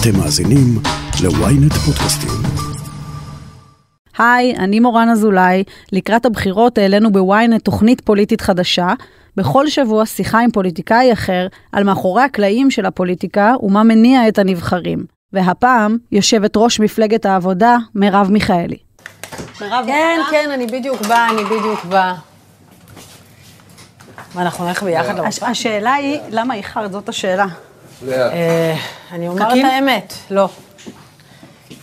אתם מאזינים ל-ynet פודקאסטים. היי, אני מורן אזולאי. לקראת הבחירות העלינו בוויינט תוכנית פוליטית חדשה. בכל שבוע שיחה עם פוליטיקאי אחר על מאחורי הקלעים של הפוליטיקה ומה מניע את הנבחרים. והפעם, יושבת ראש מפלגת העבודה, מרב מיכאלי. מרב, כן, כן, אני בדיוק באה, אני בדיוק באה. מה, אנחנו נלך ביחד הש- השאלה היא, למה איחרת? זאת השאלה. אה, אני אומר את? האמת, לא.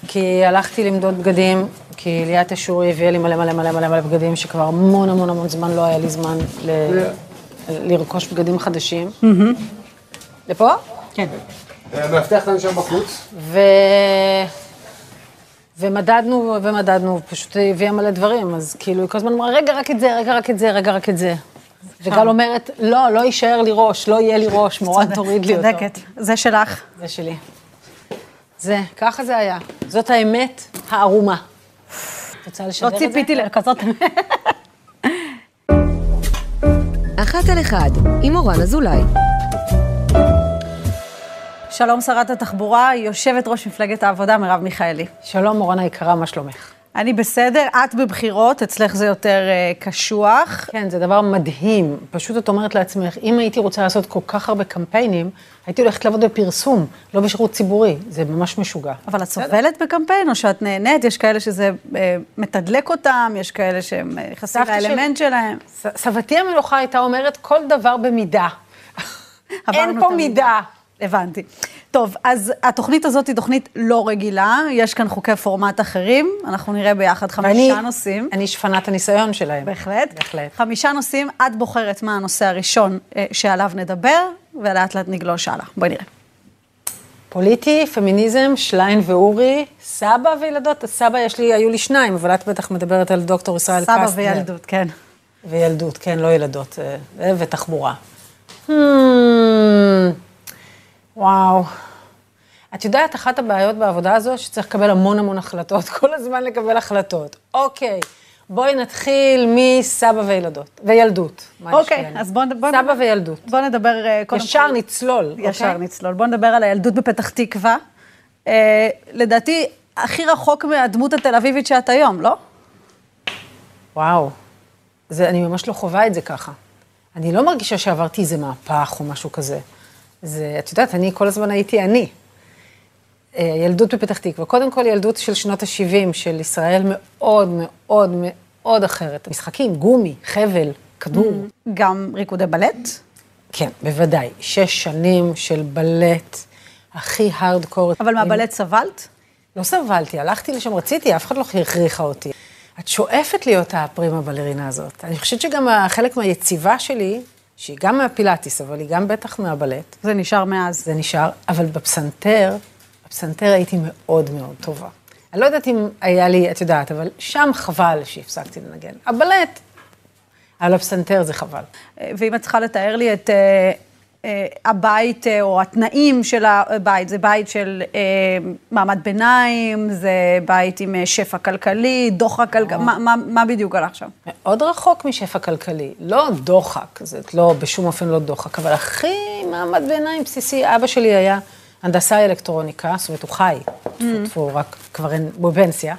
כי הלכתי למדוד בגדים, כי ליאת אשורי הביאה לי מלא מלא מלא מלא מלא בגדים, שכבר המון המון המון זמן לא היה לי זמן לרכוש בגדים חדשים. לפה? כן. המאבטח כאן שם בחוץ. ו... ומדדנו, ומדדנו, פשוט הביאה מלא דברים, אז כאילו, היא כל הזמן אמרה, רגע, רק את זה, רגע, רק את זה, רגע, רק את זה. וגל אומרת, לא, לא יישאר לי ראש, לא יהיה לי ראש, מורן תוריד לי אותו. צודקת. זה שלך. זה שלי. זה, ככה זה היה. זאת האמת הערומה. את רוצה לשדר לא את זה? ציפיתי לכזאת... אחת על אחד, עם מורן אזולאי. שלום שרת התחבורה, יושבת ראש מפלגת העבודה, מרב מיכאלי. שלום, מורן היקרה, מה שלומך? אני בסדר, את בבחירות, אצלך זה יותר אה, קשוח. כן, זה דבר מדהים. פשוט את אומרת לעצמך, אם הייתי רוצה לעשות כל כך הרבה קמפיינים, הייתי הולכת לעבוד בפרסום, לא בשירות ציבורי. זה ממש משוגע. אבל את סובלת בקמפיין, או שאת נהנית? יש כאלה שזה אה, מתדלק אותם, יש כאלה שהם אה, נכנסים לאלמנט שלהם. ס- סבתי המלוכה הייתה אומרת, כל דבר במידה. אין פה. מידה. הבנתי. טוב, אז התוכנית הזאת היא תוכנית לא רגילה, יש כאן חוקי פורמט אחרים, אנחנו נראה ביחד חמישה ואני- נושאים. אני שפנת הניסיון שלהם. בהחלט. בהחלט. חמישה נושאים, את בוחרת מה הנושא הראשון אה, שעליו נדבר, ולאט לאט נגלוש הלאה. בואי נראה. פוליטי, פמיניזם, שליין ואורי, סבא וילדות. סבא יש לי, היו לי שניים, אבל את בטח מדברת על דוקטור ישראל קסטנר. סבא וילדות, כן. וילדות, כן, לא ילדות, אה, אה, ותחבורה. Hmm, וואו. את יודעת, אחת הבעיות בעבודה הזו, שצריך לקבל המון המון החלטות, כל הזמן לקבל החלטות. אוקיי, בואי נתחיל מסבא וילדות, וילדות. אוקיי? אז בואו בוא, סבא וילדות. בוא נדבר אה, קודם ישר כל- נצלול, ישר אוקיי? נצלול. בואו נדבר על הילדות בפתח תקווה. אה, לדעתי, הכי רחוק מהדמות התל אביבית שאת היום, לא? וואו, זה, אני ממש לא חווה את זה ככה. אני לא מרגישה שעברתי איזה מהפך או משהו כזה. זה, את יודעת, אני כל הזמן הייתי אני. אה, ילדות בפתח תקווה. קודם כל, ילדות של שנות ה-70 של ישראל מאוד מאוד מאוד אחרת. משחקים, גומי, חבל, כדור. גם ריקודי בלט. כן, בוודאי. שש שנים של בלט הכי הארדקור. אבל מהבלט סבלת? לא סבלתי, הלכתי לשם, רציתי, אף אחד לא הכריחה אותי. את שואפת להיות הפרימה בלרינה הזאת. אני חושבת שגם חלק מהיציבה שלי, שהיא גם מהפילאטיס, אבל היא גם בטח מהבלט, זה נשאר מאז. זה נשאר, אבל בפסנתר, בפסנתר הייתי מאוד מאוד טובה. אני לא יודעת אם היה לי, את יודעת, אבל שם חבל שהפסקתי לנגן. הבלט, על הפסנתר זה חבל. ואם את צריכה לתאר לי את אה, אה, הבית אה, או התנאים של הבית, זה בית של מעמד ביניים, זה בית עם שפע כלכלי, דוחק כלכלי, מה, מה, מה בדיוק הלך שם? מאוד רחוק משפע כלכלי, לא דוחק, זה לא, בשום אופן לא דוחק, אבל הכי מעמד ביניים בסיסי, אבא שלי היה הנדסאי אלקטרוניקה, זאת אומרת, הוא חי, טפו טפו, רק כבר אין, הוא בפנסיה,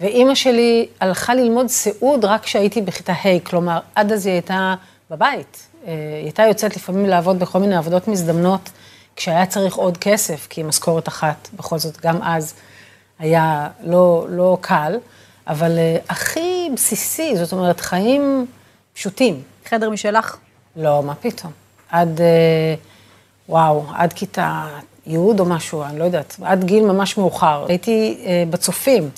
ואימא שלי הלכה ללמוד סיעוד רק כשהייתי בכיתה ה', כלומר, עד אז היא הייתה בבית. אה, היא הייתה יוצאת לפעמים לעבוד בכל מיני עבודות מזדמנות, כשהיה צריך עוד כסף, כי משכורת אחת, בכל זאת, גם אז היה לא, לא קל, אבל אה, הכי בסיסי, זאת אומרת, חיים פשוטים. חדר משלך? לא, מה פתאום. עד, אה, וואו, עד כיתה י' או משהו, אני לא יודעת, עד גיל ממש מאוחר. הייתי אה, בצופים.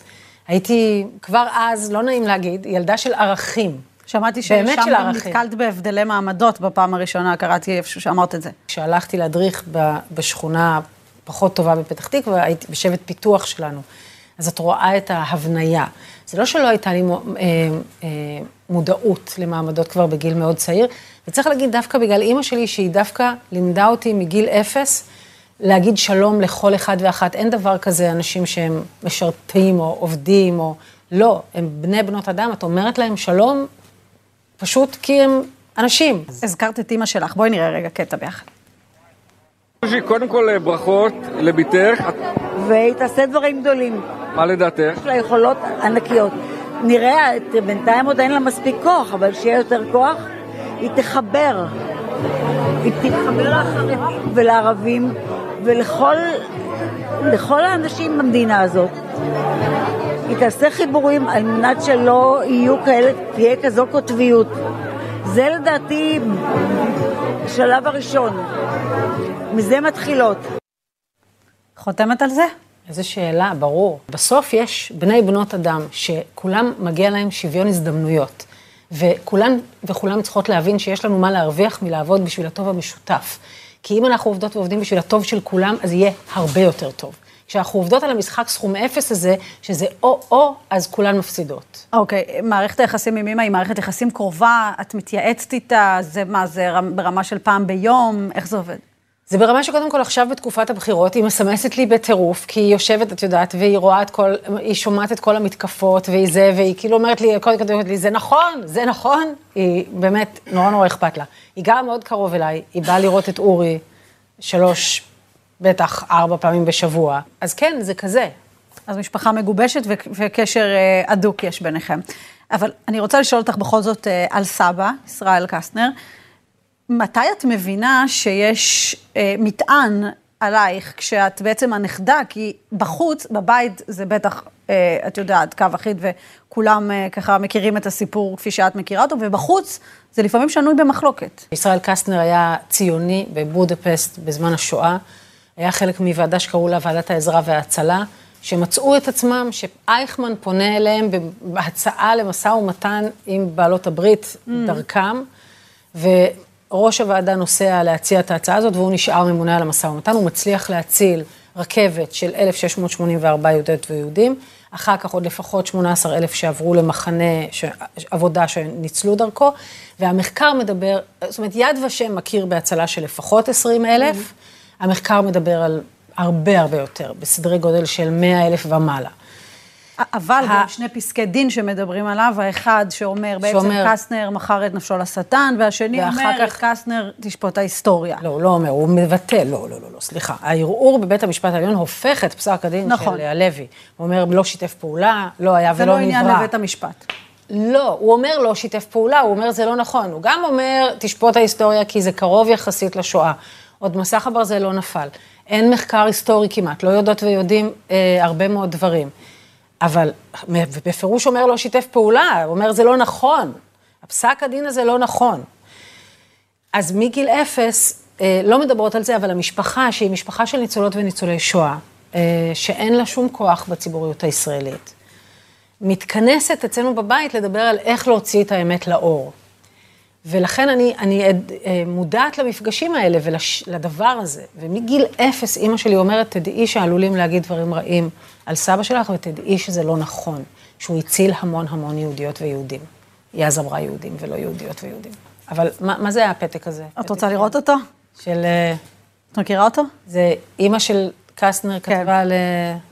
הייתי כבר אז, לא נעים להגיד, ילדה של ערכים. שמעתי ששם גם. נתקלת בהבדלי מעמדות בפעם הראשונה, קראתי איפשהו שאמרת את זה. כשהלכתי להדריך ב- בשכונה פחות טובה בפתח תקווה, הייתי בשבט פיתוח שלנו. אז את רואה את ההבניה. זה לא שלא הייתה לי אה, אה, מודעות למעמדות כבר בגיל מאוד צעיר, וצריך להגיד דווקא בגלל אימא שלי, שהיא דווקא לימדה אותי מגיל אפס להגיד שלום לכל אחד ואחת. אין דבר כזה אנשים שהם משרתים או עובדים או... לא, הם בני בנות אדם, את אומרת להם שלום פשוט כי הם אנשים. הזכרת את אימא שלך, בואי נראה רגע קטע ביחד. קודם כל אה, ברכות לביתך. והיא תעשה דברים גדולים. מה לדעתך? יש לה יכולות ענקיות. נראה, בינתיים עוד אין לה מספיק כוח, אבל שיהיה יותר כוח, היא תחבר. היא תתחבר לחרדים ולערבים ולכל לכל האנשים במדינה הזאת. היא תעשה חיבורים על מנת שלא יהיו כאלה, תהיה כזו קוטביות. זה לדעתי השלב הראשון. מזה מתחילות. חותמת על זה? איזו שאלה, ברור. בסוף יש בני בנות אדם שכולם מגיע להם שוויון הזדמנויות. וכולן וכולם צריכות להבין שיש לנו מה להרוויח מלעבוד בשביל הטוב המשותף. כי אם אנחנו עובדות ועובדים בשביל הטוב של כולם, אז יהיה הרבה יותר טוב. כשאנחנו עובדות על המשחק סכום אפס הזה, שזה או-או, אז כולן מפסידות. אוקיי, okay, מערכת היחסים עם אמא היא מערכת יחסים קרובה, את מתייעצת איתה, זה מה, זה ברמה של פעם ביום, איך זה עובד? זה ברמה שקודם כל עכשיו בתקופת הבחירות, היא מסמסת לי בטירוף, כי היא יושבת, את יודעת, והיא רואה את כל, היא שומעת את כל המתקפות, והיא זה, והיא כאילו אומרת לי, קודם כל אומרת לי, זה נכון, זה נכון, היא באמת, נורא נורא אכפת לה. היא גרה מאוד קרוב אליי, היא באה לראות את אורי שלוש, בטח ארבע פעמים בשבוע, אז כן, זה כזה. אז משפחה מגובשת וקשר אה, הדוק יש ביניכם. אבל אני רוצה לשאול אותך בכל זאת אה, על סבא, ישראל קסטנר. מתי את מבינה שיש אה, מטען עלייך כשאת בעצם הנכדה? כי בחוץ, בבית, זה בטח, אה, את יודעת, קו אחיד וכולם אה, ככה מכירים את הסיפור כפי שאת מכירה אותו, ובחוץ זה לפעמים שנוי במחלוקת. ישראל קסטנר היה ציוני בבודפסט בזמן השואה. היה חלק מוועדה שקראו לה ועדת העזרה וההצלה, שמצאו את עצמם, שאייכמן פונה אליהם בהצעה למשא ומתן עם בעלות הברית mm. דרכם, ו... ראש הוועדה נוסע להציע את ההצעה הזאת, והוא נשאר ממונה על המשא ומתן, הוא מצליח להציל רכבת של 1,684 יהודיות ויהודים, אחר כך עוד לפחות 18,000 שעברו למחנה ש... עבודה שניצלו דרכו, והמחקר מדבר, זאת אומרת, יד ושם מכיר בהצלה של לפחות 20,000, mm-hmm. המחקר מדבר על הרבה הרבה יותר, בסדרי גודל של 100,000 ומעלה. אבל גם שני פסקי דין שמדברים עליו, האחד שאומר, בעצם שאומר... קסטנר מכר את נפשו לשטן, והשני אומר, כך... קסטנר תשפוט ההיסטוריה. לא, הוא לא אומר, הוא מבטל, לא, לא, לא, לא, סליחה. הערעור בבית המשפט העליון הופך את פסק הדין נכון. של הלוי. הוא אומר, לא שיתף פעולה, לא היה ולא נברא. זה לא עניין לבית המשפט. לא, הוא אומר לא שיתף פעולה, הוא אומר זה לא נכון. הוא גם אומר, תשפוט ההיסטוריה כי זה קרוב יחסית לשואה. עוד מסך הברזל לא נפל. אין מחקר היסטורי כמעט, לא יודעות ויודעים אה, הרבה מאוד דברים. אבל בפירוש אומר לא שיתף פעולה, הוא אומר זה לא נכון, הפסק הדין הזה לא נכון. אז מגיל אפס, אה, לא מדברות על זה, אבל המשפחה, שהיא משפחה של ניצולות וניצולי שואה, אה, שאין לה שום כוח בציבוריות הישראלית, מתכנסת אצלנו בבית לדבר על איך להוציא את האמת לאור. ולכן אני, אני עד, אה, מודעת למפגשים האלה ולדבר הזה. ומגיל אפס אימא שלי אומרת, תדעי שעלולים להגיד דברים רעים על סבא שלך, ותדעי שזה לא נכון, שהוא הציל המון המון יהודיות ויהודים. היא אז אמרה יהודים ולא יהודיות ויהודים. אבל מה, מה זה הפתק הזה? את רוצה לראות אותו? של... אה, את מכירה אותו? זה אימא של קסטנר כן. כתבה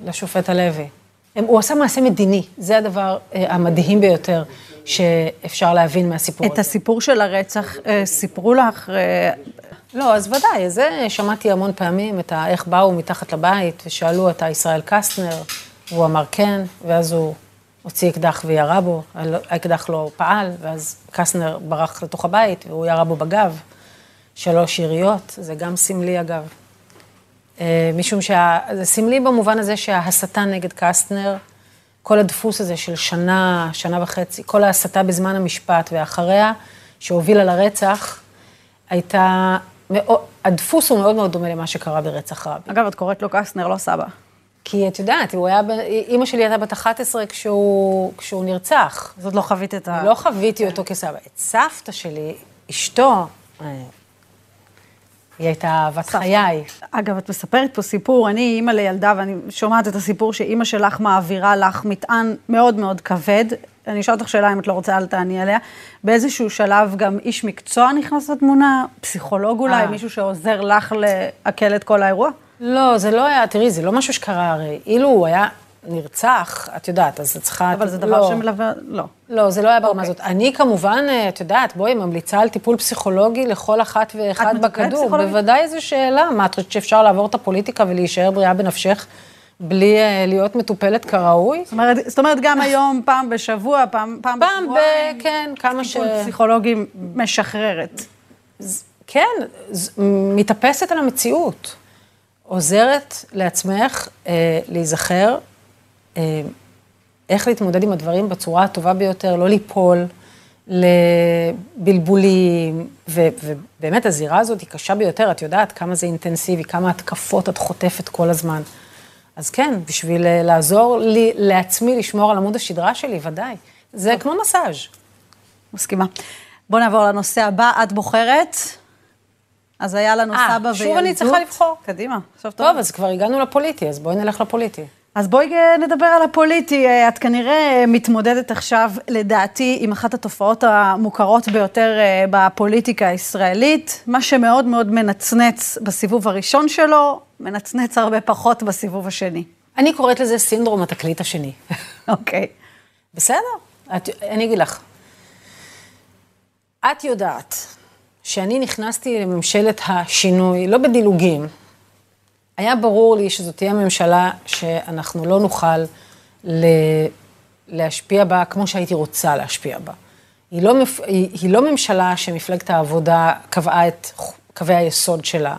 לשופט הלוי. הוא עשה מעשה מדיני, זה הדבר אה, המדהים ביותר. שאפשר להבין מהסיפור הזה. את הסיפור של הרצח אה, סיפרו לך? אה, לא, אז ודאי, זה שמעתי המון פעמים, את ה, איך באו מתחת לבית ושאלו את ישראל קסטנר, והוא אמר כן, ואז הוא הוציא אקדח וירה בו, האקדח לא פעל, ואז קסטנר ברח לתוך הבית והוא ירה בו בגב. שלוש יריות, זה גם סמלי אגב. אה, משום שזה סמלי במובן הזה שההסתה נגד קסטנר כל הדפוס הזה של שנה, שנה וחצי, כל ההסתה בזמן המשפט ואחריה, שהובילה לרצח, הייתה, הדפוס הוא מאוד מאוד דומה למה שקרה ברצח רבין. אגב, את קוראת לו קסטנר, לא סבא. כי את יודעת, הוא היה, אימא שלי הייתה בת 11 כשהוא, כשהוא נרצח. אז עוד לא חווית את ה... לא חוויתי אותו כסבא. את סבתא שלי, אשתו, אה, היא הייתה אהבת חיי. אגב, את מספרת פה סיפור, אני אימא לילדה, ואני שומעת את הסיפור שאימא שלך מעבירה לך מטען מאוד מאוד כבד. אני אשאל אותך שאלה אם את לא רוצה, אל תעני עליה. באיזשהו שלב גם איש מקצוע נכנס לתמונה? פסיכולוג אולי? אה. מישהו שעוזר לך לעכל את כל האירוע? לא, זה לא היה, תראי, זה לא משהו שקרה הרי. אילו הוא היה נרצח, את יודעת, אז את צריכה... אבל זה דבר לא. שמלווה, לא. לא, זה לא היה ברמה אוקיי. הזאת. אני כמובן, את יודעת, בואי, ממליצה על טיפול פסיכולוגי לכל אחת ואחד מטפלת בכדור. פסיכולוגית? בוודאי זו שאלה. מה, את חושבת שאפשר לעבור את הפוליטיקה ולהישאר בריאה בנפשך בלי אה, להיות מטופלת כראוי? זאת אומרת, זאת אומרת, גם היום, פעם בשבוע, פעם, פעם פעם ב... בשבועיים, כן, כמה ש... טיפול פסיכולוגי משחררת. כן, ז- מתאפסת על המציאות. עוזרת לעצמך אה, להיזכר אה, איך להתמודד עם הדברים בצורה הטובה ביותר, לא ליפול לבלבולים, ו, ובאמת הזירה הזאת היא קשה ביותר, את יודעת כמה זה אינטנסיבי, כמה התקפות את חוטפת כל הזמן. אז כן, בשביל אה, לעזור לי, לעצמי לשמור על עמוד השדרה שלי, ודאי. זה כמו מסאז'. מסכימה. בואו נעבור לנושא הבא, את בוחרת. אז היה לנו אה, סבא וילדות. שוב אני צריכה לבחור. קדימה, עכשיו טוב. טוב, אז כבר הגענו לפוליטי, אז בואי נלך לפוליטי. אז בואי אה, נדבר על הפוליטי. אה, את כנראה מתמודדת עכשיו, לדעתי, עם אחת התופעות המוכרות ביותר אה, בפוליטיקה הישראלית, מה שמאוד מאוד מנצנץ בסיבוב הראשון שלו, מנצנץ הרבה פחות בסיבוב השני. אני קוראת לזה סינדרום התקליט השני. אוקיי. בסדר, את, אני אגיד לך. את יודעת שאני נכנסתי לממשלת השינוי, לא בדילוגים. היה ברור לי שזאת תהיה ממשלה שאנחנו לא נוכל ל... להשפיע בה כמו שהייתי רוצה להשפיע בה. היא לא. היא, היא לא ממשלה שמפלגת העבודה קבעה את קווי היסוד שלה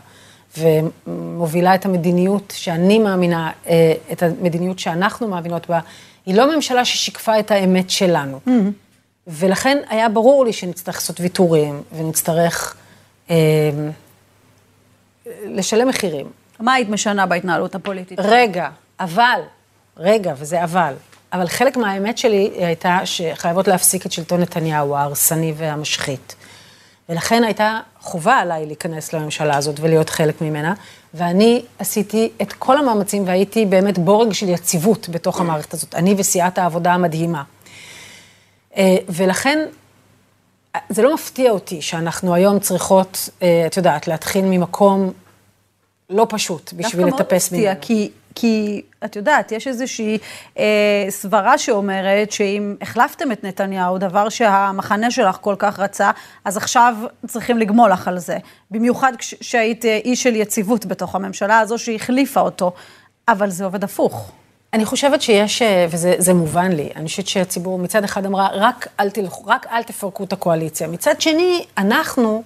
ומובילה את המדיניות שאני מאמינה, אה, את המדיניות שאנחנו מאמינות בה. היא לא ממשלה ששיקפה את האמת שלנו. Mm-hmm. ולכן היה ברור לי שנצטרך לעשות ויתורים ונצטרך אה, לשלם מחירים. מה היית משנה בהתנהלות הפוליטית? רגע, אבל, רגע, וזה אבל, אבל חלק מהאמת שלי הייתה שחייבות להפסיק את שלטון נתניהו ההרסני והמשחית. ולכן הייתה חובה עליי להיכנס לממשלה הזאת ולהיות חלק ממנה, ואני עשיתי את כל המאמצים והייתי באמת בורג של יציבות בתוך המערכת הזאת, אני וסיעת העבודה המדהימה. אה, ולכן, זה לא מפתיע אותי שאנחנו היום צריכות, אה, את יודעת, להתחיל ממקום לא פשוט בשביל לטפס דווקא מאוד. מפתיע, כי, כי את יודעת, יש איזושהי אה, סברה שאומרת שאם החלפתם את נתניהו, דבר שהמחנה שלך כל כך רצה, אז עכשיו צריכים לגמול לך על זה. במיוחד כש- כשהיית אה, איש של יציבות בתוך הממשלה הזו שהחליפה אותו, אבל זה עובד הפוך. אני חושבת שיש, אה, וזה זה מובן לי, אני חושבת שהציבור מצד אחד אמרה, רק אל תלכו, רק אל תפרקו את הקואליציה. מצד שני, אנחנו,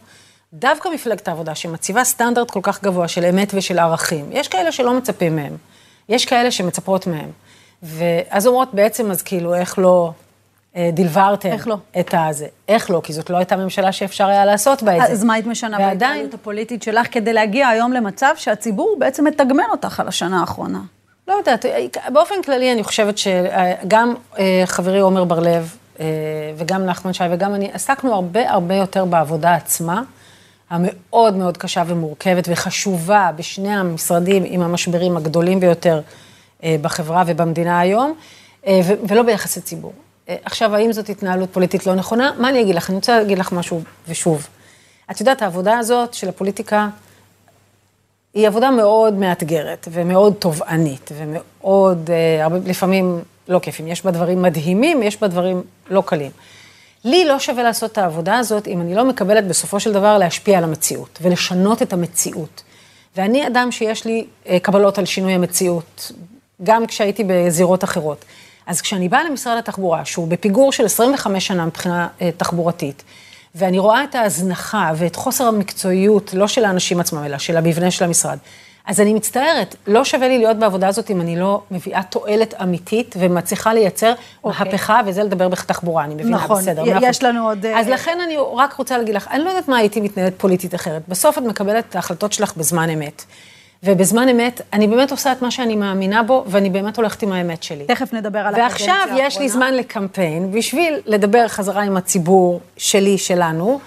דווקא מפלגת העבודה, שמציבה סטנדרט כל כך גבוה של אמת ושל ערכים, יש כאלה שלא מצפים מהם, יש כאלה שמצפות מהם. ואז אומרות בעצם, אז כאילו, איך לא אה, דלברתם איך לא? את הזה? איך לא? כי זאת לא הייתה ממשלה שאפשר היה לעשות בה את זה. אז מה היית משנה ועדיין, בהתנהלות הפוליטית שלך כדי להגיע היום למצב שהציבור בעצם מתגמל אותך על השנה האחרונה? לא יודעת, באופן כללי אני חושבת שגם אה, חברי עומר בר-לב אה, וגם נחמן שי וגם אני עסקנו הרבה הרבה יותר בעבודה עצמה, המאוד מאוד קשה ומורכבת וחשובה בשני המשרדים עם המשברים הגדולים ביותר אה, בחברה ובמדינה היום, אה, ולא ביחס לציבור. אה, עכשיו, האם זאת התנהלות פוליטית לא נכונה? מה אני אגיד לך? אני רוצה להגיד לך משהו, ושוב. את יודעת, העבודה הזאת של הפוליטיקה, היא עבודה מאוד מאתגרת ומאוד תובענית ומאוד, הרבה, לפעמים לא כיפים. יש בה דברים מדהימים, יש בה דברים לא קלים. לי לא שווה לעשות את העבודה הזאת אם אני לא מקבלת בסופו של דבר להשפיע על המציאות ולשנות את המציאות. ואני אדם שיש לי אה, קבלות על שינוי המציאות, גם כשהייתי בזירות אחרות. אז כשאני באה למשרד התחבורה, שהוא בפיגור של 25 שנה מבחינה אה, תחבורתית, ואני רואה את ההזנחה ואת חוסר המקצועיות, לא של האנשים עצמם, אלא של המבנה של המשרד. אז אני מצטערת, לא שווה לי להיות בעבודה הזאת אם אני לא מביאה תועלת אמיתית ומצליחה לייצר אוקיי. מהפכה, וזה לדבר בתחבורה, אני מבינה, נכון, בסדר. אחוז. יש לנו עוד, אה, אז לכן אני רק רוצה להגיד לך, אני לא יודעת מה הייתי מתנהלת פוליטית אחרת. בסוף את מקבלת את ההחלטות שלך בזמן אמת. ובזמן אמת, אני באמת עושה את מה שאני מאמינה בו, ואני באמת הולכת עם האמת שלי. תכף נדבר על הקדנציה ועכשיו יש לי האחרונה. זמן לקמפיין, בשביל לדבר חזרה עם הציבור שלי, שלנו,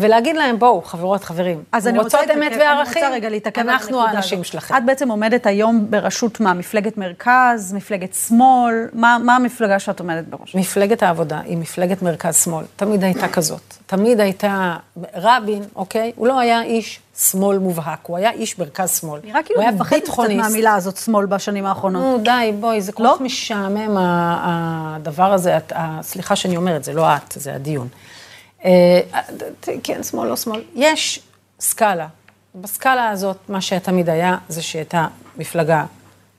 ולהגיד להם, בואו, חברות, חברים, אז אני רוצות אמת להתעכב- וערכים, אני רוצה רגע להתעכב על אנחנו האנשים הזאת. שלכם. את בעצם עומדת היום בראשות מה, מפלגת מרכז, מפלגת שמאל, מה, מה המפלגה שאת עומדת בראש? מפלגת העבודה היא מפלגת מרכז-שמאל, תמיד הייתה כזאת. תמיד הייתה, רבין, אוקיי? הוא לא היה איש שמאל מובהק, הוא היה איש מרכז-שמאל. נראה כאילו הוא היה מפחדת קצת. מהמילה הזאת, שמאל, בשנים האחרונות. נו, די, בואי, זה כל לא? כך משעמם, הדבר הזה, סליחה שאני אומרת, זה לא את, זה הדיון. אה, ת- כן, שמאל, לא שמאל. יש סקאלה. בסקאלה הזאת, מה שתמיד היה, זה שהייתה מפלגה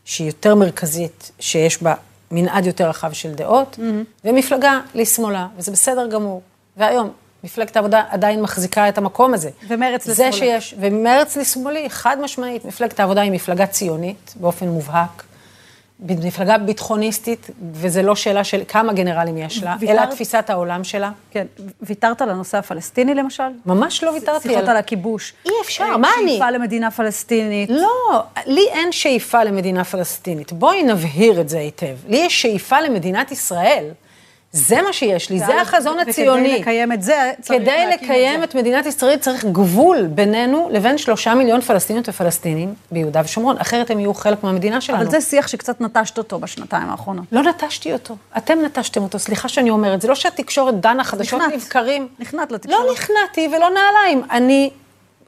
שהיא יותר מרכזית, שיש בה מנעד יותר רחב של דעות, ומפלגה לשמאלה, וזה בסדר גמור. והיום, מפלגת העבודה עדיין מחזיקה את המקום הזה. ומרץ זה לשמאלה. שיש, ומרץ לשמאלי, חד משמעית, מפלגת העבודה היא מפלגה ציונית, באופן מובהק. מפלגה ביטחוניסטית, וזו לא שאלה של כמה גנרלים יש לה, אלא ויתרת? תפיסת העולם שלה. כן, ויתרת על הנושא הפלסטיני למשל? ממש לא ויתרתי שיחות על הכיבוש. אי אפשר, אה, מה אני? שאיפה למדינה פלסטינית. לא, לי אין שאיפה למדינה פלסטינית. בואי נבהיר את זה היטב. לי יש שאיפה למדינת ישראל. זה מה שיש לי, זה החזון הציוני. וכדי לקיים את זה, צריך כדי להקים את לקיים זה. את מדינת ישראל צריך גבול בינינו לבין שלושה מיליון פלסטיניות ופלסטינים ביהודה ושומרון, אחרת הם יהיו חלק מהמדינה שלנו. אבל זה שיח שקצת נטשת אותו בשנתיים האחרונות. לא נטשתי אותו, אתם נטשתם אותו, סליחה שאני אומרת, זה לא שהתקשורת דנה חדשות נכנעת. לבקרים. נכנעת לתקשורת. לא נכנעתי ולא נעליים. אני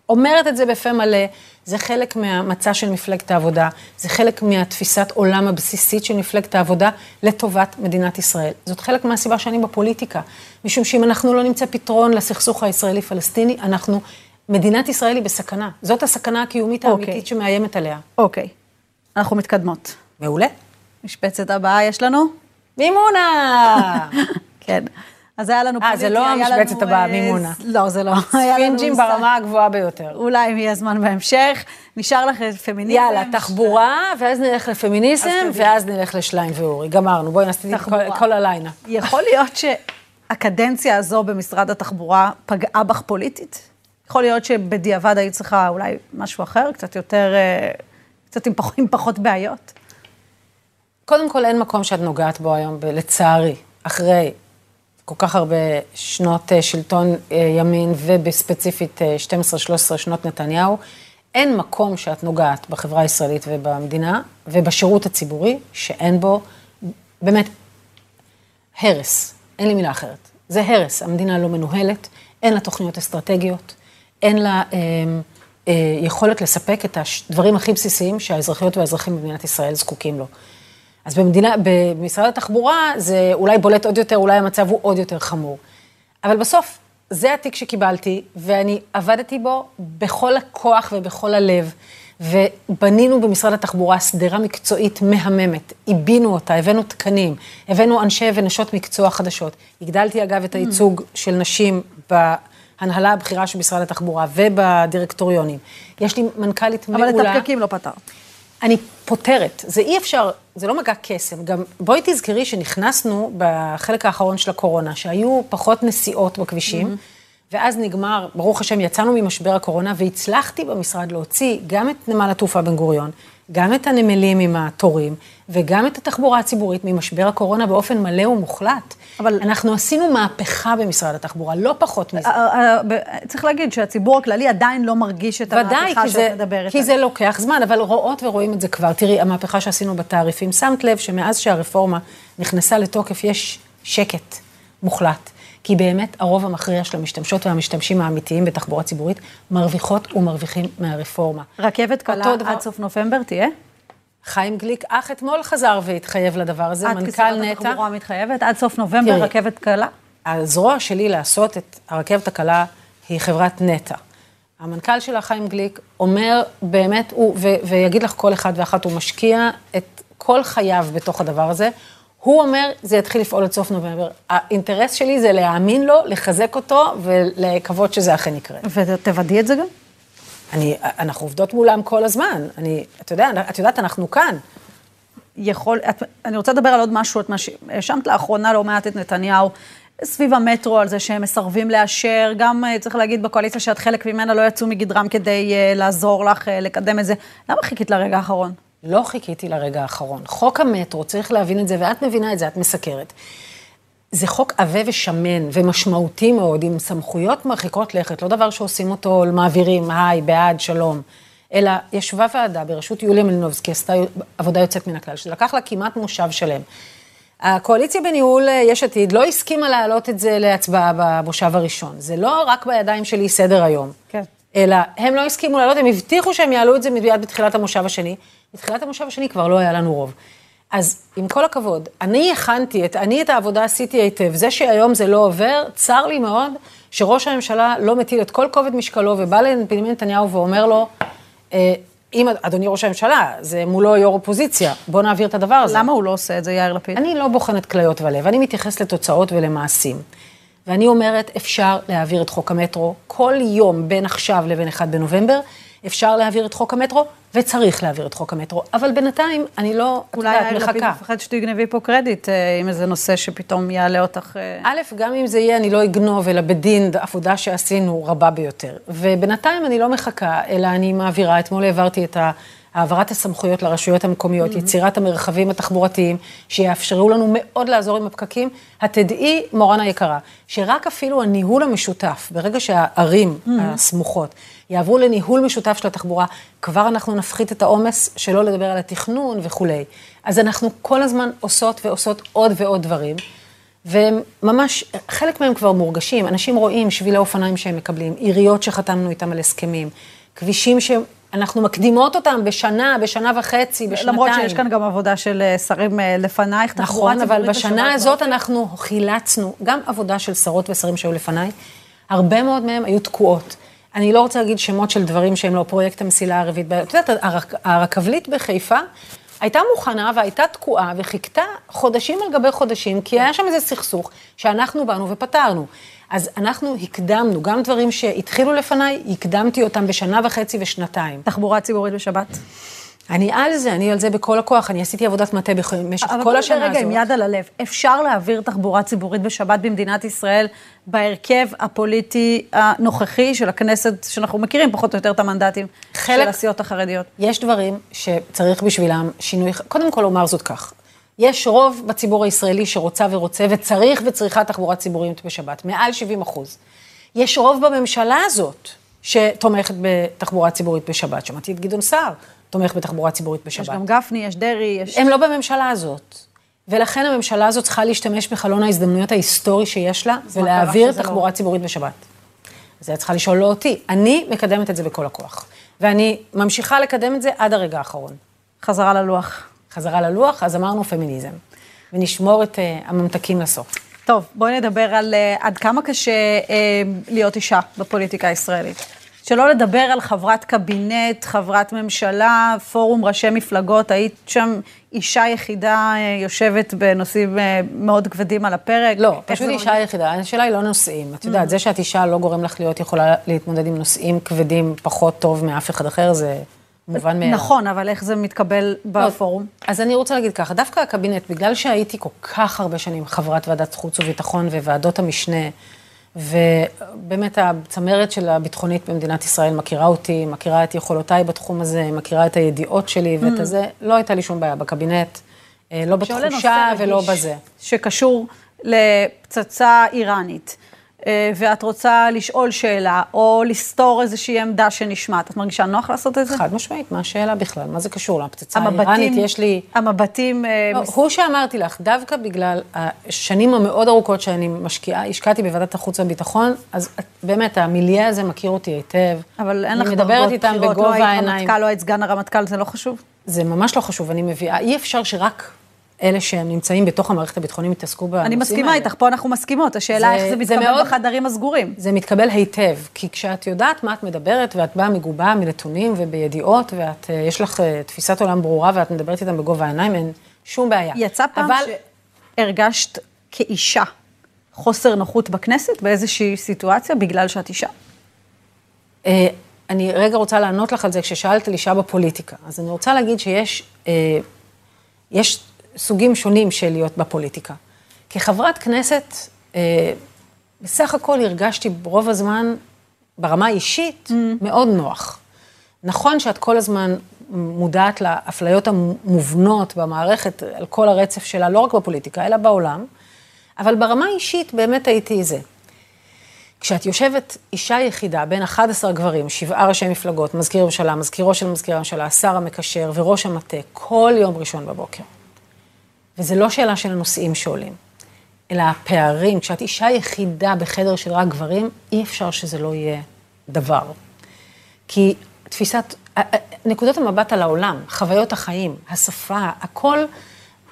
אומרת את זה בפה מלא, זה חלק מהמצע של מפלגת העבודה, זה חלק מהתפיסת עולם הבסיסית של מפלגת העבודה לטובת מדינת ישראל. זאת חלק מהסיבה שאני בפוליטיקה, משום שאם אנחנו לא נמצא פתרון לסכסוך הישראלי-פלסטיני, אנחנו, מדינת ישראל היא בסכנה. זאת הסכנה הקיומית אוקיי. האמיתית שמאיימת עליה. אוקיי, אנחנו מתקדמות. מעולה. משבצת הבאה יש לנו? מימונה! כן. אז היה לנו אה, זה לא היה המשבצת לנו, הבאה, אה, מימונה. לא, זה לא. היה לנו פינג'ים משחק. ברמה הגבוהה ביותר. אולי אם יהיה זמן בהמשך. נשאר לך פמיניזם. יאללה, תחבורה, ואז נלך לפמיניזם. ואז נלך לשליין ואורי. גמרנו, בואי נעשה את. כל- הליינה. יכול להיות שהקדנציה הזו במשרד התחבורה פגעה בך פוליטית? יכול להיות שבדיעבד היית צריכה אולי משהו אחר, קצת יותר, אה, קצת עם פחות, עם פחות בעיות? קודם כל, אין מקום שאת נוגעת בו היום, לצערי, אחרי כל כך הרבה שנות אה, שלטון אה, ימין, ובספציפית אה, 12-13 שנות נתניהו, אין מקום שאת נוגעת בחברה הישראלית ובמדינה, ובשירות הציבורי, שאין בו באמת הרס. אין לי מילה אחרת. זה הרס. המדינה לא מנוהלת, אין לה תוכניות אסטרטגיות, אין לה אה, אה, יכולת לספק את הדברים הכי בסיסיים שהאזרחיות והאזרחים במדינת ישראל זקוקים לו. אז במדינה, במשרד התחבורה זה אולי בולט עוד יותר, אולי המצב הוא עוד יותר חמור. אבל בסוף, זה התיק שקיבלתי, ואני עבדתי בו בכל הכוח ובכל הלב, ובנינו במשרד התחבורה שדרה מקצועית מהממת, עיבינו אותה, הבאנו תקנים, הבאנו אנשי ונשות מקצוע חדשות. הגדלתי אגב את הייצוג של נשים בהנהלה הבכירה של משרד התחבורה ובדירקטוריונים. יש לי מנכ"לית מעולה. אבל את הפקקים לא פתרת. אני פותרת, זה אי אפשר, זה לא מגע קסם. גם בואי תזכרי שנכנסנו בחלק האחרון של הקורונה, שהיו פחות נסיעות בכבישים, mm-hmm. ואז נגמר, ברוך השם, יצאנו ממשבר הקורונה, והצלחתי במשרד להוציא גם את נמל התעופה בן גוריון, גם את הנמלים עם התורים, וגם את התחבורה הציבורית ממשבר הקורונה באופן מלא ומוחלט. אבל- אנחנו עשינו מהפכה במשרד התחבורה, לא פחות מזה. אה, אה, ב- צריך להגיד שהציבור הכללי עדיין לא מרגיש את ודאי, המהפכה שאת מדברת כי זה לוקח זמן, אבל רואות ורואים את זה כבר. תראי, המהפכה שעשינו בתעריפים, שמת לב שמאז שהרפורמה נכנסה לתוקף, יש שקט מוחלט. כי באמת הרוב המכריע של המשתמשות והמשתמשים האמיתיים בתחבורה ציבורית מרוויחות ומרוויחים מהרפורמה. רכבת קלה דבר- עד סוף נובמבר תהיה? חיים גליק אך אתמול חזר והתחייב לדבר הזה, את מנכ"ל כשרת נת"ע. התחבורה מתחייבת עד סוף נובמבר תראי. רכבת קלה? הזרוע שלי לעשות את הרכבת הקלה היא חברת נטע. המנכ"ל שלה, חיים גליק, אומר באמת, הוא, ו, ויגיד לך כל אחד ואחת, הוא משקיע את כל חייו בתוך הדבר הזה. הוא אומר, זה יתחיל לפעול עד סוף נובמבר. האינטרס שלי זה להאמין לו, לחזק אותו ולקוות שזה אכן יקרה. ותוודאי את זה גם? אני, אנחנו עובדות מולם כל הזמן. אני, את, יודע, את יודעת, אנחנו כאן. יכול, את, אני רוצה לדבר על עוד משהו, את מה ש... האשמת לאחרונה לא מעט את נתניהו סביב המטרו, על זה שהם מסרבים לאשר, גם אה, צריך להגיד בקואליציה שאת חלק ממנה לא יצאו מגדרם כדי uh, לעזור לך uh, לקדם את זה. למה חיכית לרגע האחרון? לא חיכיתי לרגע האחרון. חוק המטרו, צריך להבין את זה, ואת מבינה את זה, את מסקרת. זה חוק עבה ושמן ומשמעותי מאוד, עם סמכויות מרחיקות לכת, לא דבר שעושים אותו, מעבירים, היי, בעד, שלום. אלא ישבה ועדה בראשות יוליה מלינובסקי, עשתה עבודה יוצאת מן הכלל, שזה לקח לה כמעט מושב שלם. הקואליציה בניהול אה, יש עתיד לא הסכימה להעלות את זה להצבעה במושב הראשון. זה לא רק בידיים שלי סדר היום. כן. אלא הם לא הסכימו להעלות, הם הבטיחו שהם יעלו את זה מיד בתחילת המושב השני. בתחילת המושב השני כבר לא היה לנו רוב. אז עם כל הכבוד, אני הכנתי, את, אני את העבודה עשיתי היטב. זה שהיום זה לא עובר, צר לי מאוד שראש הממשלה לא מטיל את כל כובד משקלו ובא לבנימין נתניהו ואומר לו, אה, אם, אדוני ראש הממשלה, זה מולו יו"ר אופוזיציה, בוא נעביר את הדבר הזה. למה הוא לא עושה את זה, יאיר לפיד? אני לא בוחנת כליות ולב, אני מתייחסת לתוצאות ולמעשים. ואני אומרת, אפשר להעביר את חוק המטרו כל יום בין עכשיו לבין 1 בנובמבר, אפשר להעביר את חוק המטרו, וצריך להעביר את חוק המטרו. אבל בינתיים, אני לא, את אולי יודעת, יאיר לפיד מחכה. מפחד שתגנבי פה קרדיט אה, עם איזה נושא שפתאום יעלה אותך... אה, א', גם אם זה יהיה, אני לא אגנוב, אלא בדין, עבודה שעשינו רבה ביותר. ובינתיים אני לא מחכה, אלא אני מעבירה, אתמול העברתי את ה... העברת הסמכויות לרשויות המקומיות, mm-hmm. יצירת המרחבים התחבורתיים, שיאפשרו לנו מאוד לעזור עם הפקקים. התדעי, מורן היקרה, שרק אפילו הניהול המשותף, ברגע שהערים mm-hmm. הסמוכות יעברו לניהול משותף של התחבורה, כבר אנחנו נפחית את העומס, שלא לדבר על התכנון וכולי. אז אנחנו כל הזמן עושות ועושות עוד ועוד דברים. והם ממש, חלק מהם כבר מורגשים, אנשים רואים שבילי אופניים שהם מקבלים, עיריות שחתמנו איתם על הסכמים, כבישים שאנחנו מקדימות אותם בשנה, בשנה וחצי, בשנתיים. למרות שיש כאן גם עבודה של אה, שרים אה, לפנייך, נכון, אבל בשנה הזאת. אנחנו חילצנו, גם עבודה של שרות ושרים שהיו לפניי, הרבה מאוד מהם היו תקועות. אני לא רוצה להגיד שמות של דברים שהם לא פרויקט המסילה הרביעית. את יודעת, הרכבלית בחיפה הייתה מוכנה והייתה תקועה וחיכתה חודשים על גבי חודשים, כי היה שם איזה סכסוך שאנחנו באנו ופתרנו. אז אנחנו הקדמנו, גם דברים שהתחילו לפניי, הקדמתי אותם בשנה וחצי ושנתיים. תחבורה ציבורית בשבת. אני על זה, אני על זה בכל הכוח, אני עשיתי עבודת מטה במשך כל השנה הזאת. רגע, עם יד על הלב, אפשר להעביר תחבורה ציבורית בשבת במדינת ישראל בהרכב הפוליטי הנוכחי של הכנסת, שאנחנו מכירים פחות או יותר את המנדטים חלק- של הסיעות החרדיות. יש דברים שצריך בשבילם שינוי, קודם כל אומר זאת כך, יש רוב בציבור הישראלי שרוצה ורוצה וצריך וצריכה תחבורה ציבורית בשבת, מעל 70 אחוז. יש רוב בממשלה הזאת שתומכת בתחבורה ציבורית בשבת. שמעתי את גדעון סער תומך בתחבורה ציבורית בשבת. יש גם גפני, יש דרעי, יש... הם לא בממשלה הזאת. ולכן הממשלה הזאת צריכה להשתמש בחלון ההזדמנויות ההיסטורי שיש לה, ולהעביר לא תחבורה ציבורית בשבת. אז היה צריכה לשאול לא אותי. אני מקדמת את זה בכל הכוח. ואני ממשיכה לקדם את זה עד הרגע האחרון. חזרה ללוח. חזרה ללוח, אז אמרנו פמיניזם. ונשמור את uh, הממתקים לסוף. טוב, בואי נדבר על uh, עד כמה קשה uh, להיות אישה בפוליטיקה הישראלית. שלא לדבר על חברת קבינט, חברת ממשלה, פורום ראשי מפלגות, היית שם אישה יחידה יושבת בנושאים מאוד כבדים על הפרק. לא, פשוט אישה יחידה. השאלה היא לא נושאים. את יודעת, זה שאת אישה לא גורם לך להיות יכולה להתמודד עם נושאים כבדים פחות טוב מאף אחד אחר, זה מובן מאליו. נכון, אבל איך זה מתקבל בפורום? אז אני רוצה להגיד ככה, דווקא הקבינט, בגלל שהייתי כל כך הרבה שנים חברת ועדת חוץ וביטחון וועדות המשנה, ובאמת הצמרת של הביטחונית במדינת ישראל מכירה אותי, מכירה את יכולותיי בתחום הזה, מכירה את הידיעות שלי ואת הזה, לא הייתה לי שום בעיה בקבינט, אה, לא בתחושה ולא בזה. שקשור לפצצה איראנית, ואת רוצה לשאול שאלה, או לסתור איזושהי עמדה שנשמעת, את מרגישה נוח לעשות את זה? חד משמעית, מה השאלה בכלל? מה זה קשור לפצצה האיראנית? יש לי... המבטים, אה, לא, מס- הוא שאמרתי לך, דווקא בגלל השנים המאוד ארוכות שאני משקיעה, השקעתי בוועדת החוץ והביטחון, אז את- באמת, המיליה הזה מכיר אותי היטב. אבל אין לך דרגות איתם בכירות, לא בגובה היית. רמטכ"ל, לא היית סגן הרמטכ"ל, זה לא חשוב? זה ממש לא חשוב, אני מביאה, אי אפשר שרק אלה שהם נמצאים בתוך המערכת הביטחונית יתעסקו בנושאים האלה. אני מסכימה איתך, פה אנחנו מסכימות, השאלה זה- איך זה זה מתקבל מאוד- בחדרים הסגורים. זה מתקבל היטב, כי כשאת יודעת מה את מדברת, ואת באה מגובה מנתונים ובידיעות, ואת, אה, יש לך אה, תפיסת עולם ברורה, ואת מדברת איתם בגובה העיניים, אין שום בעיה. יצא פעם אבל... שהרגשת כאישה חוסר נוחות בכנסת באיזושהי סיטואציה בגלל שאת אישה? אה, אני רגע רוצה לענות לך על זה כששאלת על אישה בפוליטיקה. אז אני רוצה להגיד שיש יש סוגים שונים של להיות בפוליטיקה. כחברת כנסת, אה, בסך הכל הרגשתי רוב הזמן, ברמה האישית, מאוד נוח. נכון שאת כל הזמן מודעת לאפליות המובנות במערכת, על כל הרצף שלה, לא רק בפוליטיקה, אלא בעולם, אבל ברמה האישית באמת הייתי זה. כשאת יושבת אישה יחידה בין 11 גברים, שבעה ראשי מפלגות, מזכיר הממשלה, מזכירו של מזכיר הממשלה, השר המקשר וראש המטה, כל יום ראשון בבוקר. וזה לא שאלה של הנושאים שעולים, אלא הפערים. כשאת אישה יחידה בחדר של רק גברים, אי אפשר שזה לא יהיה דבר. כי תפיסת, נקודות המבט על העולם, חוויות החיים, השפה, הכל,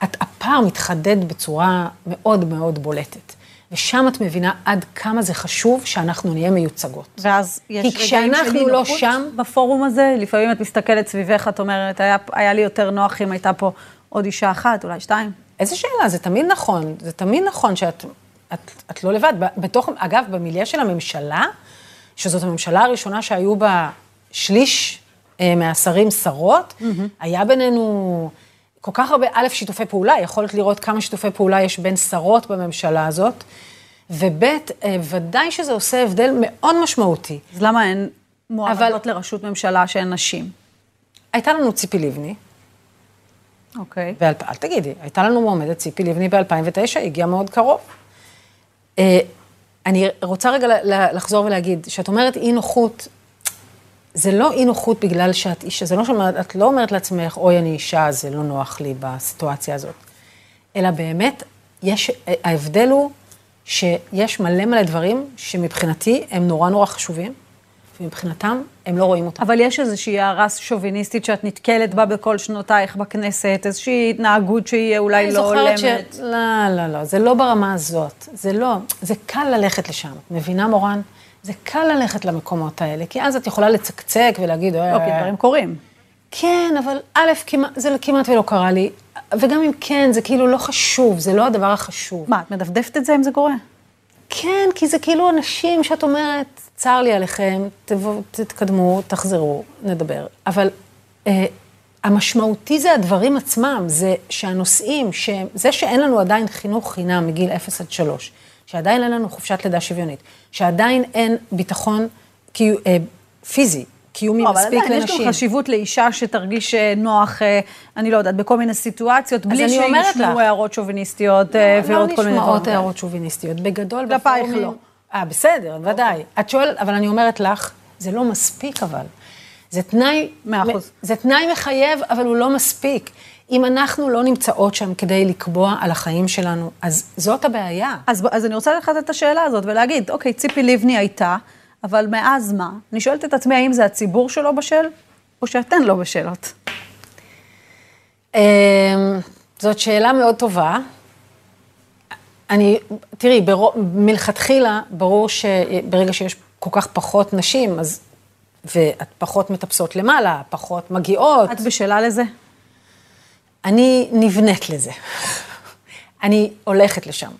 הפער מתחדד בצורה מאוד מאוד בולטת. ושם את מבינה עד כמה זה חשוב שאנחנו נהיה מיוצגות. ואז יש כי כשאנחנו לא שם... בפורום הזה, לפעמים את מסתכלת סביבך, את אומרת, היה, היה לי יותר נוח אם הייתה פה עוד אישה אחת, אולי שתיים. איזה שאלה, זה תמיד נכון, זה תמיד נכון שאת את, את לא לבד. בתוך, אגב, במיליה של הממשלה, שזאת הממשלה הראשונה שהיו בה שליש אה, מהשרים שרות, mm-hmm. היה בינינו כל כך הרבה, א', שיתופי פעולה, יכולת לראות כמה שיתופי פעולה יש בין שרות בממשלה הזאת, וב', אה, ודאי שזה עושה הבדל מאוד משמעותי. אז למה אין מועמדות אבל... לראשות ממשלה שהן נשים? הייתה לנו ציפי לבני. אוקיי. ואל, אל תגידי, הייתה לנו מועמדת ציפי לבני ב-2009, הגיעה מאוד קרוב. אה, אני רוצה רגע לחזור ולהגיד, שאת אומרת אי נוחות, זה לא אי נוחות בגלל שאת אישה, זה לא שאומרת, את לא אומרת לעצמך, אוי, אני אישה, זה לא נוח לי בסיטואציה הזאת. אלא באמת, יש, ההבדל הוא שיש מלא מלא דברים שמבחינתי הם נורא נורא חשובים, ומבחינתם הם לא רואים אותם. אבל יש איזושהי הערה שוביניסטית שאת נתקלת בה בכל שנותייך בכנסת, איזושהי התנהגות שהיא אולי לא הולמת. ש... לא, לא, לא, זה לא ברמה הזאת. זה לא, זה קל ללכת לשם. את מבינה, מורן? זה קל ללכת למקומות האלה, כי אז את יכולה לצקצק ולהגיד... לא, כי דברים קורים. כן, אבל א', כמעט, זה כמעט ולא קרה לי, וגם אם כן, זה כאילו לא חשוב, זה לא הדבר החשוב. מה, את מדפדפת את זה אם זה קורה? כן, כי זה כאילו אנשים שאת אומרת, צר לי עליכם, תתקדמו, תחזרו, נדבר. אבל אה, המשמעותי זה הדברים עצמם, זה שהנושאים, זה שאין לנו עדיין חינוך חינם מגיל 0 עד 3, שעדיין אין לנו חופשת לידה שוויונית, שעדיין אין ביטחון קיו, אה, פיזי, קיומי לא, מספיק לנשים. אבל עדיין יש גם חשיבות לאישה שתרגיש אה, נוח, אה, אני לא יודעת, בכל מיני סיטואציות, בלי שישמעו הערות שוביניסטיות אה, לא, ועוד לא כל מיני דברים. לא נשמעות הערות שוביניסטיות. בגדול, כלפייך לא. אה, בסדר, ודאי. את שואלת, אבל אני אומרת לך, זה לא מספיק אבל. זה תנאי... מאה אחוז. זה תנאי מחייב, אבל הוא לא מספיק. אם אנחנו לא נמצאות שם כדי לקבוע על החיים שלנו, אז זאת הבעיה. אז, אז אני רוצה לקחת את השאלה הזאת ולהגיד, אוקיי, ציפי לבני הייתה, אבל מאז מה? אני שואלת את עצמי, האם זה הציבור שלא בשל, או שאתן לא בשלות? אמ, זאת שאלה מאוד טובה. אני, תראי, מלכתחילה, ברור שברגע שיש כל כך פחות נשים, אז, ואת פחות מטפסות למעלה, פחות מגיעות. את בשלה לזה? אני נבנית לזה. אני הולכת לשם.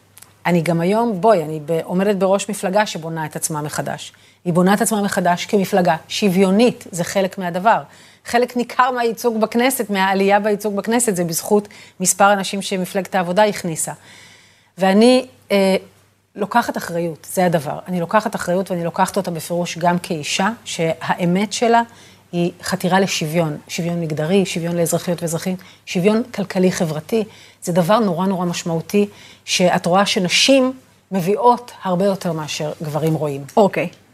אני גם היום, בואי, אני עומדת בראש מפלגה שבונה את עצמה מחדש. היא בונה את עצמה מחדש כמפלגה שוויונית, זה חלק מהדבר. חלק ניכר מהייצוג בכנסת, מהעלייה בייצוג בכנסת, זה בזכות מספר אנשים שמפלגת העבודה הכניסה. ואני אה, לוקחת אחריות, זה הדבר. אני לוקחת אחריות ואני לוקחת אותה בפירוש גם כאישה, שהאמת שלה היא חתירה לשוויון, שוויון מגדרי, שוויון לאזרחיות ואזרחים, שוויון כלכלי-חברתי. זה דבר נורא נורא משמעותי, שאת רואה שנשים מביאות הרבה יותר מאשר גברים רואים. אוקיי. Okay.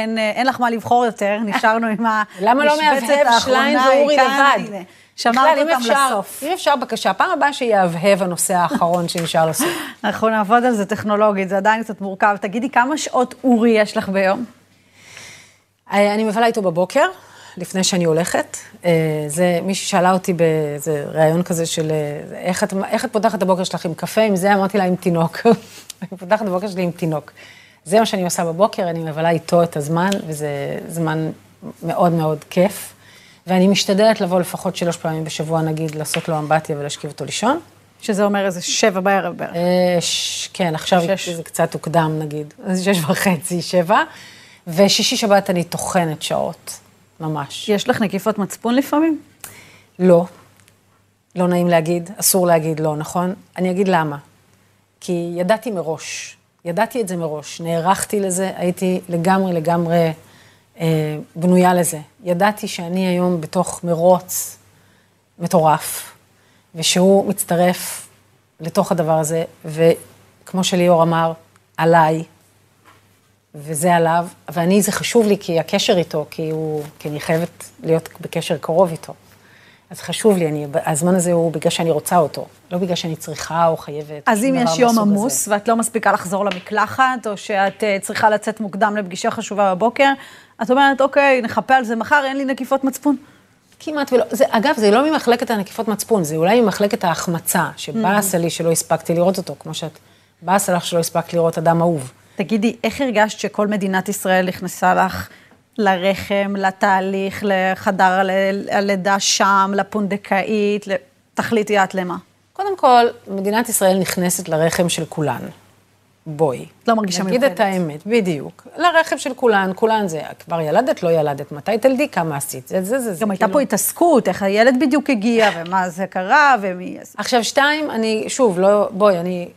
אין, אה, אין לך מה לבחור יותר, נשארנו עם המשבצת למה לא מהבהב שליין ואורי לבד? שמרת אותם אפשר, לסוף. אם אפשר, בבקשה, פעם הבאה שיהבהב הנושא האחרון שנשאר לסוף. אנחנו נעבוד על זה טכנולוגית, זה עדיין קצת מורכב. תגידי, כמה שעות אורי יש לך ביום? אה, אני מבלה איתו בבוקר, לפני שאני הולכת. אה, זה, מישהי שאלה אותי באיזה ראיון כזה של איך את, איך את פותחת את הבוקר שלך עם קפה, עם זה אמרתי לה עם תינוק. אני פותחת את הבוקר שלי עם תינוק. זה מה שאני עושה בבוקר, אני מבלה איתו את הזמן, וזה זמן מאוד מאוד כיף. ואני משתדלת לבוא לפחות שלוש פעמים בשבוע, נגיד, לעשות לו אמבטיה ולהשכיב אותו לישון. שזה אומר איזה שבע בערב בערך. אה, ש... כן, עכשיו שש. זה קצת הוקדם, נגיד. אז שש וחצי, שבע. ושישי שבת אני טוחנת שעות, ממש. יש לך נקיפות מצפון לפעמים? לא. לא נעים להגיד, אסור להגיד לא, נכון? אני אגיד למה. כי ידעתי מראש ידעתי את זה מראש, נערכתי לזה, הייתי לגמרי לגמרי אה, בנויה לזה. ידעתי שאני היום בתוך מרוץ מטורף, ושהוא מצטרף לתוך הדבר הזה, כמו שליאור אמר, עליי, וזה עליו, ואני, זה חשוב לי כי הקשר איתו, כי, הוא, כי אני חייבת להיות בקשר קרוב איתו. אז חשוב לי, אני, הזמן הזה הוא בגלל שאני רוצה אותו, לא בגלל שאני צריכה או חייבת. אז אם יש יום עמוס הזה. ואת לא מספיקה לחזור למקלחת, או שאת אה, צריכה לצאת מוקדם לפגישה חשובה בבוקר, את אומרת, אוקיי, נחפה על זה מחר, אין לי נקיפות מצפון. כמעט ולא, זה, אגב, זה לא ממחלקת הנקיפות מצפון, זה אולי ממחלקת ההחמצה, שבאסה לי שלא הספקתי לראות אותו, כמו שאת, באסה לך שלא הספקת לראות אדם אהוב. תגידי, איך הרגשת שכל מדינת ישראל נכנסה לך לרחם, לתהליך, לחדר הלידה שם, לפונדקאית, תחליטי את למה? קודם כל, מדינת ישראל נכנסת לרחם של כולן. בואי. לא מרגישה נגיד מיוחדת. את האמת, בדיוק. לרחם של כולן, כולן זה, כבר ילדת, לא ילדת, מתי תלדי, כמה עשית, זה, זה, זה. זה גם הייתה כאילו- פה התעסקות, איך הילד בדיוק הגיע, ומה זה קרה, ומי... עכשיו, שתיים, אני, שוב, לא, בואי, אני,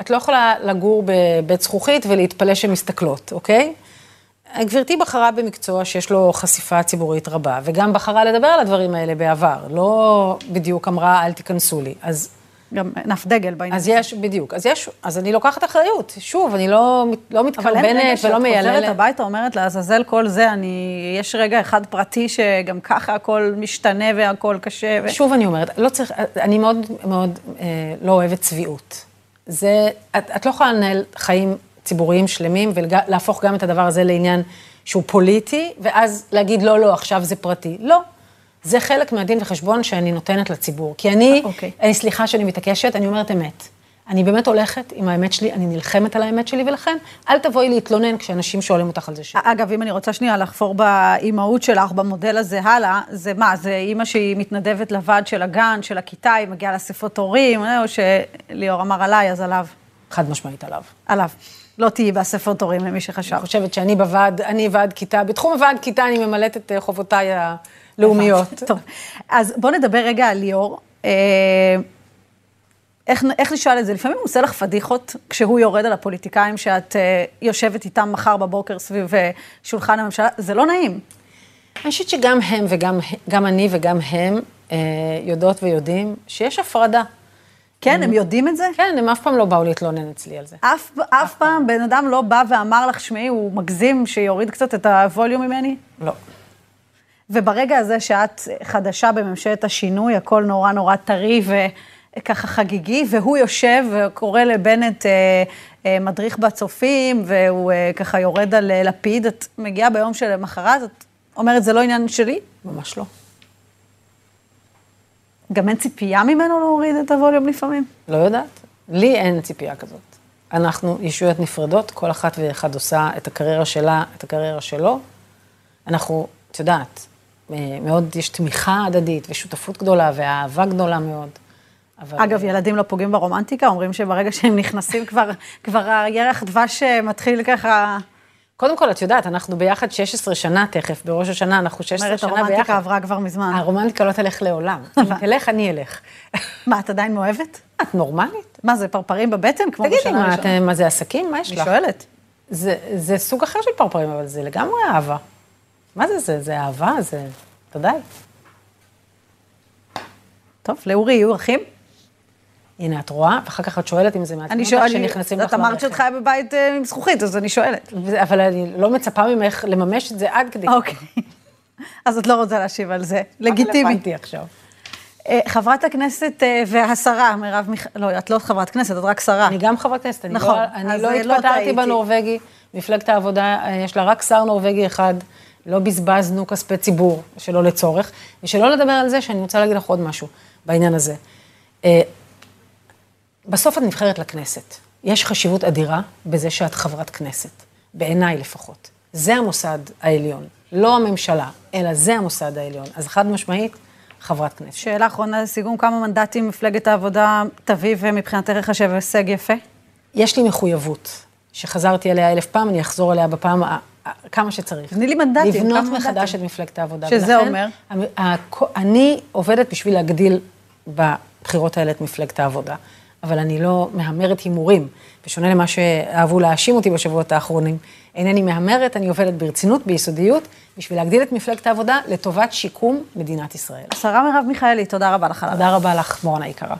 את לא יכולה לגור בבית זכוכית ולהתפלא שמסתכלות, אוקיי? גברתי בחרה במקצוע שיש לו חשיפה ציבורית רבה, וגם בחרה לדבר על הדברים האלה בעבר, לא בדיוק אמרה, אל תיכנסו לי. אז, גם נף דגל בעניין. אז יש, בדיוק, אז יש, אז אני לוקחת אחריות. שוב, אני לא, לא אבל אין רגע מתקרבנת שאת ולא חוזרת מייללת. הביתה, אומרת לעזאזל כל זה, אני... יש רגע אחד פרטי שגם ככה הכל משתנה והכל קשה. ו... שוב אני אומרת, לא צריך, אני מאוד מאוד אה, לא אוהבת צביעות. זה, את, את לא יכולה לנהל חיים ציבוריים שלמים ולהפוך גם את הדבר הזה לעניין שהוא פוליטי, ואז להגיד, לא, לא, עכשיו זה פרטי. לא. זה חלק מהדין וחשבון שאני נותנת לציבור. כי אני, אוקיי. אני סליחה שאני מתעקשת, אני אומרת אמת. אני באמת הולכת עם האמת שלי, אני נלחמת על האמת שלי, ולכן אל תבואי להתלונן כשאנשים שואלים אותך על זה שאלה. אגב, אם אני רוצה שנייה לחפור באימהות שלך, במודל הזה הלאה, זה מה, זה אימא שהיא מתנדבת לוועד של הגן, של הכיתה, היא מגיעה לאספות הורים, או שליאור אמר עליי, אז עליו. חד משמעית עליו. עליו. לא תהיי באספות הורים, למי שחשב. אני חושבת שאני בוועד, אני ועד כיתה, בתחום הוועד כיתה אני ממלאת את אה, חובותיי הלאומיות. טוב, אז בואו נדבר רגע על ליאור. אה, איך, איך נשאל את זה? לפעמים הוא עושה לך פדיחות כשהוא יורד על הפוליטיקאים שאת אה, יושבת איתם מחר בבוקר סביב אה, שולחן הממשלה, זה לא נעים. אני חושבת שגם הם וגם גם אני וגם הם אה, יודעות ויודעים שיש הפרדה. כן, הם יודעים את זה? כן, הם אף פעם לא באו להתלונן אצלי על זה. אף, אף פעם בן אדם לא בא ואמר לך, שמעי, הוא מגזים שיוריד קצת את הווליום ממני? לא. וברגע הזה שאת חדשה בממשלת השינוי, הכל נורא נורא טרי וככה חגיגי, והוא יושב וקורא לבנט אה, אה, מדריך בצופים, והוא אה, ככה יורד על אה, לפיד, את מגיעה ביום שלמחרת, את אומרת, זה לא עניין שלי? ממש לא. גם אין ציפייה ממנו להוריד את הווליום לפעמים? לא יודעת. לי אין ציפייה כזאת. אנחנו ישויות נפרדות, כל אחת ואחד עושה את הקריירה שלה, את הקריירה שלו. אנחנו, את יודעת, אה, מאוד יש תמיכה הדדית ושותפות גדולה ואהבה גדולה מאוד. אבל... אגב, ילדים לא פוגעים ברומנטיקה, אומרים שברגע שהם נכנסים כבר, כבר הירח דבש אה, מתחיל ככה, קודם כל, את יודעת, אנחנו ביחד 16 שנה תכף, בראש השנה אנחנו 16 אומרת, שנה הרומנטיקה ביחד. עברה כבר מזמן. הרומנטיקה לא תלך לעולם. אם תלך, אני אלך. מה, את עדיין מאוהבת? את נורמלית? מה, זה פרפרים בבטן כמו תגידי, בשנה הראשונה? את- מה זה עסקים? מה יש אני לך? שואלת. זה, זה סוג אחר של פרפרים, אבל זה לגמרי אהבה. מה זה זה? זה אהבה, זה... תודה. טוב, לאורי יהיו אחים? הנה, את רואה? ואחר כך את שואלת אם זה מעצבן אני אותך שואלת, שנכנסים לך את אמרת. שאת חיה בבית אה, עם זכוכית, אז אני שואלת. אבל אני לא מצפה ממך לממש את זה עד כדי... אוקיי. אז את לא רוצה להשיב על זה. לגיטימי. רלוונטי עכשיו. אה, חברת הכנסת אה, והשרה, מרב מיכאלי, לא, את לא חברת כנסת, את רק שרה. אני גם חברת כנסת, אני נכון, לא, אני לא לא התפטרתי. בנורבגי, מפלגת העבודה, יש לה רק שר נורבגי אחד, לא בזבזנו כספי ציבור שלא לצורך, ושלא לדבר על זה שאני רוצה להגיד לך עוד משהו בעניין הזה. בסוף את נבחרת לכנסת. יש חשיבות אדירה בזה שאת חברת כנסת, בעיניי לפחות. זה המוסד העליון, לא הממשלה, אלא זה המוסד העליון. אז חד משמעית, חברת כנסת. שאלה אחרונה לסיכום, כמה מנדטים מפלגת העבודה תביא ומבחינתך ייחשב הישג יפה? יש לי מחויבות, שחזרתי עליה אלף פעם, אני אחזור עליה בפעם ה- כמה שצריך. תני לי מנדטים, לבנות כמה מחדש מנדטים? את מפלגת העבודה. שזה אומר? אני עובדת בשביל להגדיל בבחירות האלה את מפלגת העבודה, אבל אני לא מהמרת הימורים. בשונה למה שאהבו להאשים אותי בשבועות האחרונים, אינני מהמרת, אני עובדת ברצינות, ביסודיות, בשביל להגדיל את מפלגת העבודה לטובת שיקום מדינת ישראל. השרה מרב מיכאלי, תודה רבה לך תודה רבה לך, מורן היקרה.